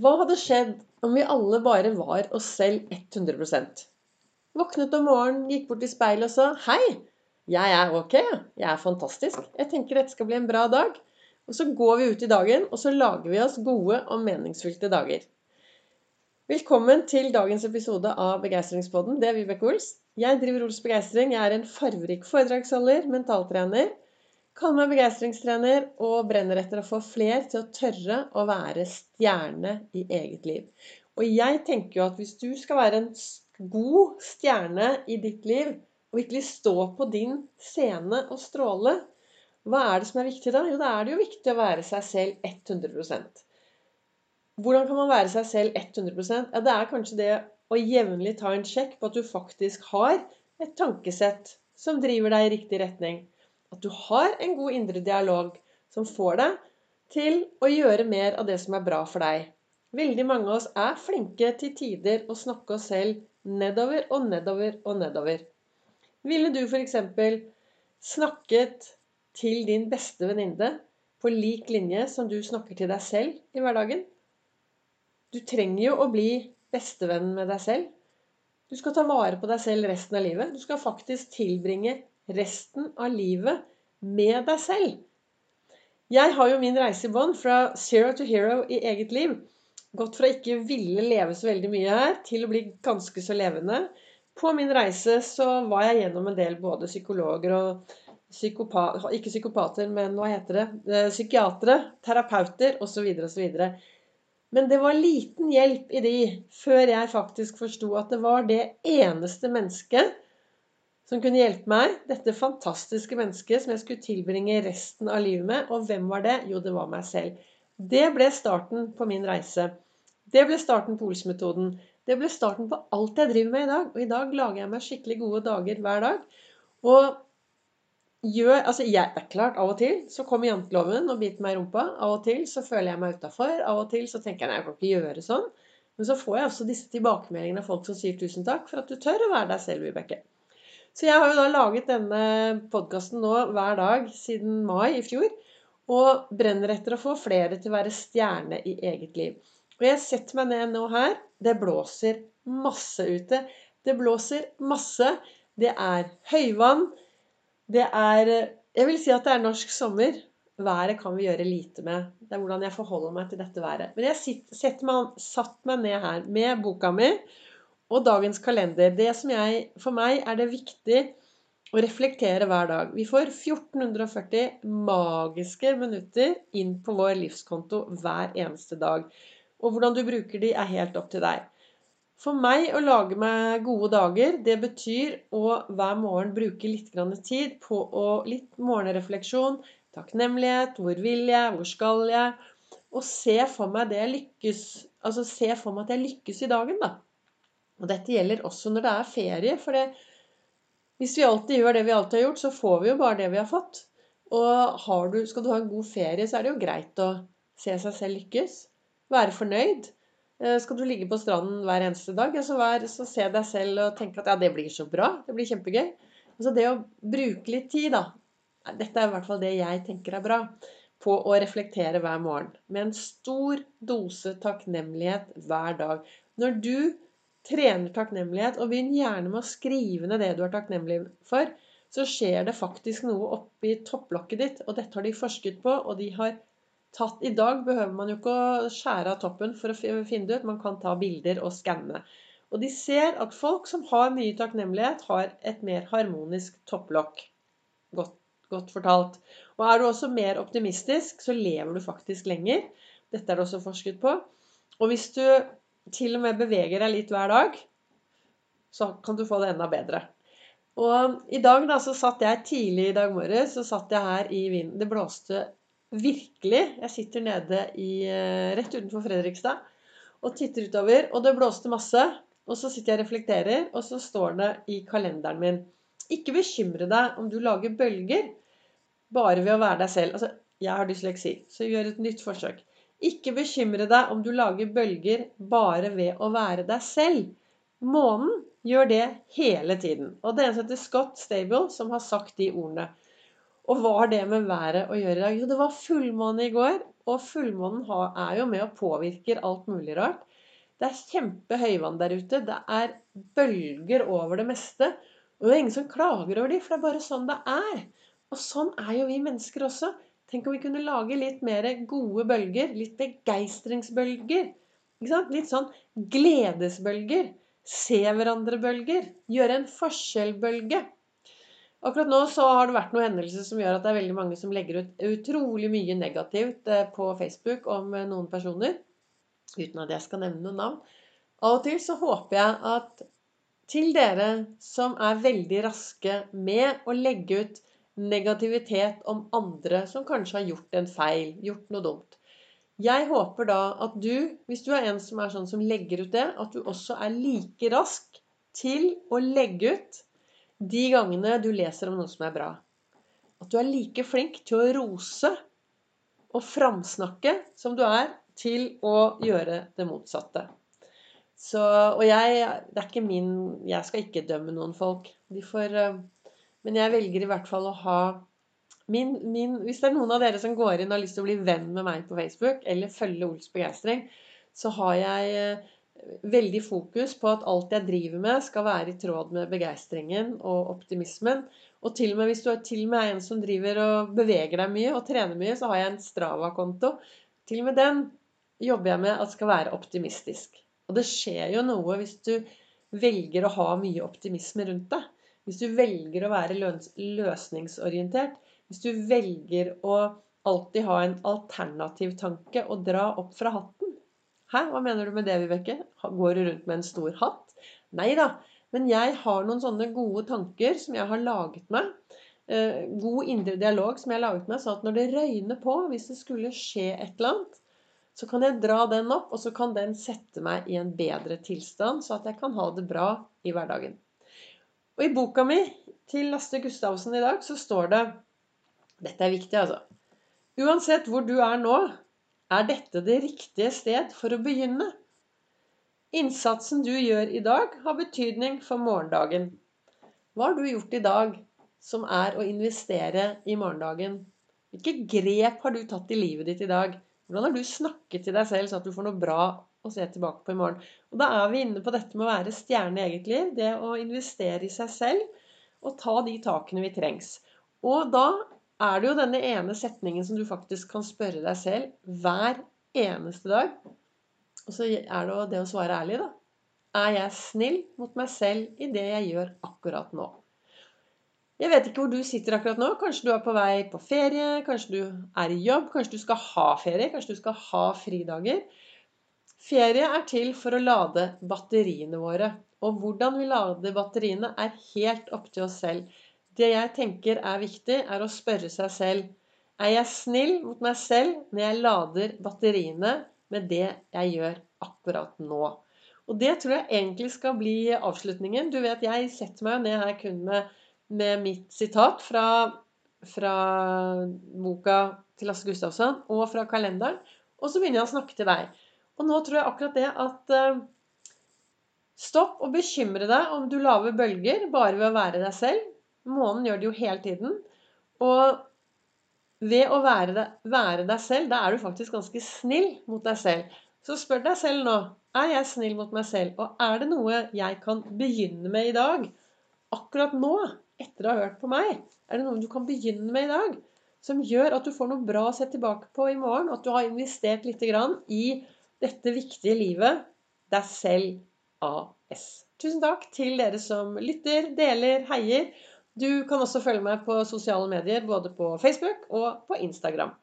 Hva hadde skjedd om vi alle bare var oss selv 100% Våknet om morgenen, gikk bort til speilet og sa 'Hei, jeg er ok. Jeg er fantastisk. Jeg tenker dette skal bli en bra dag.' Og så går vi ut i dagen, og så lager vi oss gode og meningsfylte dager. Velkommen til dagens episode av Begeistringspodden. Det er Vibeke Ols. Jeg driver Ols Begeistring. Jeg er en farverik foredragsholder, mentaltrener Kaller meg begeistringstrener og brenner etter å få fler til å tørre å være stjerne i eget liv. Og jeg tenker jo at hvis du skal være en god stjerne i ditt liv, og virkelig stå på din scene og stråle, hva er det som er viktig da? Jo, da er det jo viktig å være seg selv 100% Hvordan kan man være seg selv 100 Ja, Det er kanskje det å jevnlig ta en sjekk på at du faktisk har et tankesett som driver deg i riktig retning. At du har en god indre dialog som får deg til å gjøre mer av det som er bra for deg. Veldig mange av oss er flinke til tider å snakke oss selv nedover og nedover og nedover. Ville du f.eks. snakket til din beste venninne på lik linje som du snakker til deg selv i hverdagen? Du trenger jo å bli bestevenn med deg selv. Du skal ta vare på deg selv resten av livet. Du skal faktisk tilbringe resten av livet med deg selv. Jeg har jo min reise i bånn fra zero to hero i eget liv. Gått fra ikke ville leve så veldig mye her, til å bli ganske så levende. På min reise så var jeg gjennom en del både psykologer og psykopat, Ikke psykopater, men hva heter det? Eh, psykiatere, terapeuter osv. osv. Men det var liten hjelp i de før jeg faktisk forsto at det var det eneste mennesket som kunne hjelpe meg. Dette fantastiske mennesket som jeg skulle tilbringe resten av livet med. Og hvem var det? Jo, det var meg selv. Det ble starten på min reise. Det ble starten på Ols-metoden. Det ble starten på alt jeg driver med i dag. Og i dag lager jeg meg skikkelig gode dager hver dag. Og gjør Altså, jeg, er klart, av og til så kommer janteloven og biter meg i rumpa. Av og til så føler jeg meg utafor. Av og til så tenker jeg nei, jeg kan ikke gjøre sånn. Men så får jeg også disse tilbakemeldingene av folk som sier tusen takk for at du tør å være deg selv, Vibeke. Så jeg har jo da laget denne podkasten nå hver dag siden mai i fjor. Og brenner etter å få flere til å være stjerne i eget liv. Og jeg setter meg ned nå her. Det blåser masse ute. Det blåser masse. Det er høyvann. Det er Jeg vil si at det er norsk sommer. Været kan vi gjøre lite med. Det er hvordan jeg forholder meg til dette været. Men jeg sitter, meg, satt meg ned her med boka mi og dagens kalender. Det som jeg, for meg er det viktig å reflektere hver dag. Vi får 1440 magiske minutter inn på vår livskonto hver eneste dag. Og hvordan du bruker de, er helt opp til deg. For meg å lage meg gode dager, det betyr å hver morgen bruke litt tid på å, litt morgenrefleksjon, takknemlighet, hvor vil jeg, hvor skal jeg? Og se for meg lykkes Altså se for meg at jeg lykkes i dagen, da. Og dette gjelder også når det er ferie. For det, hvis vi alltid gjør det vi alltid har gjort, så får vi jo bare det vi har fått. Og du, skal du ha en god ferie, så er det jo greit å se seg selv lykkes. Være fornøyd. Eh, skal du ligge på stranden hver eneste dag, så, vær, så se deg selv og tenke at ja, det blir så bra. Det blir kjempegøy. Altså det å bruke litt tid, da. Dette er i hvert fall det jeg tenker er bra. På å reflektere hver morgen. Med en stor dose takknemlighet hver dag. Når du trener takknemlighet, og begynn gjerne med å skrive ned det du er takknemlig for, så skjer det faktisk noe oppi topplokket ditt. Og dette har de forsket på, og de har tatt I dag behøver man jo ikke å skjære av toppen for å finne det ut. Man kan ta bilder og skanne. Og de ser at folk som har mye takknemlighet, har et mer harmonisk topplokk. Godt, godt fortalt. Og er du også mer optimistisk, så lever du faktisk lenger. Dette er det også forsket på. Og hvis du til og med beveger deg litt hver dag, så kan du få det enda bedre. Og i dag da, så satt jeg tidlig i dag morges så satt jeg her i vinden. Det blåste virkelig. Jeg sitter nede i, eh, rett utenfor Fredrikstad og titter utover. Og det blåste masse. Og så sitter jeg og reflekterer, og så står det i kalenderen min Ikke bekymre deg om du lager bølger bare ved å være deg selv. Altså, jeg har dysleksi, så gjør et nytt forsøk. Ikke bekymre deg om du lager bølger bare ved å være deg selv. Månen gjør det hele tiden. Og det en som heter Scott Stable, som har sagt de ordene. Og hva har det med været å gjøre i dag? Jo, det var fullmåne i går. Og fullmånen er jo med og påvirker alt mulig rart. Det er kjempehøyvann der ute. Det er bølger over det meste. Og det er ingen som klager over dem, for det er bare sånn det er. Og sånn er jo vi mennesker også. Tenk om vi kunne lage litt mer gode bølger. Litt begeistringsbølger. Litt sånn gledesbølger. Se hverandre-bølger. Gjøre en forskjell-bølge. Akkurat nå så har det vært noen hendelser som gjør at det er veldig mange som legger ut utrolig mye negativt eh, på Facebook om eh, noen personer. Uten at jeg skal nevne noen navn. Av og til så håper jeg at til dere som er veldig raske med å legge ut negativitet om andre som kanskje har gjort en feil, gjort noe dumt. Jeg håper da at du, hvis du er en som er sånn som legger ut det, at du også er like rask til å legge ut de gangene du leser om noe som er bra. At du er like flink til å rose og framsnakke som du er til å gjøre det motsatte. Så, og jeg Det er ikke min Jeg skal ikke dømme noen folk. De får eh, Men jeg velger i hvert fall å ha min, min, Hvis det er noen av dere som går inn og har lyst til å bli venn med meg på Facebook, eller følge Ols begeistring, så har jeg eh, veldig fokus på at alt jeg driver med, skal være i tråd med begeistringen og optimismen. Og til og med hvis du er til og med en som driver og beveger deg mye og trener mye, så har jeg en Strava-konto. Til og med den jobber jeg med at skal være optimistisk. Og det skjer jo noe hvis du velger å ha mye optimisme rundt deg. Hvis du velger å være løsningsorientert. Hvis du velger å alltid ha en alternativ tanke og dra opp fra hatten. Hæ, hva mener du med det, Vibeke? Går du rundt med en stor hatt? Nei da. Men jeg har noen sånne gode tanker som jeg har laget meg. Eh, god indre dialog som jeg har laget meg, så at når det røyner på, hvis det skulle skje et eller annet, så kan jeg dra den opp, og så kan den sette meg i en bedre tilstand, så at jeg kan ha det bra i hverdagen. Og i boka mi til Lasse Gustavsen i dag så står det Dette er viktig, altså. Uansett hvor du er nå, er dette det riktige sted for å begynne? Innsatsen du gjør i dag, har betydning for morgendagen. Hva har du gjort i dag som er å investere i morgendagen? Hvilke grep har du tatt i livet ditt i dag? Hvordan har du snakket til deg selv så at du får noe bra å se tilbake på i morgen? Og Da er vi inne på dette med å være stjerne i eget liv. Det å investere i seg selv og ta de takene vi trengs. Og da er det jo denne ene setningen som du faktisk kan spørre deg selv hver eneste dag. Og så er det jo det å svare ærlig, da. Er jeg snill mot meg selv i det jeg gjør akkurat nå? Jeg vet ikke hvor du sitter akkurat nå. Kanskje du er på vei på ferie, kanskje du er i jobb, kanskje du skal ha ferie, kanskje du skal ha fridager. Ferie er til for å lade batteriene våre. Og hvordan vi lader batteriene, er helt opp til oss selv. Det jeg tenker er viktig, er å spørre seg selv Er jeg snill mot meg selv når jeg lader batteriene med det jeg gjør akkurat nå? Og det tror jeg egentlig skal bli avslutningen. Du vet, jeg setter meg ned her kun med, med mitt sitat fra, fra boka til Lasse Gustavsson og fra kalenderen. Og så begynner jeg å snakke til deg. Og nå tror jeg akkurat det at uh, Stopp å bekymre deg om du lager bølger bare ved å være deg selv. Månen gjør det jo hele tiden. Og ved å være deg, være deg selv, da er du faktisk ganske snill mot deg selv. Så spør deg selv nå er jeg snill mot meg selv. Og er det noe jeg kan begynne med i dag? Akkurat nå, etter å ha hørt på meg, er det noe du kan begynne med i dag? Som gjør at du får noe bra å se tilbake på i morgen. At du har investert litt i dette viktige livet deg selv AS. Tusen takk til dere som lytter, deler, heier. Du kan også følge meg på sosiale medier, både på Facebook og på Instagram.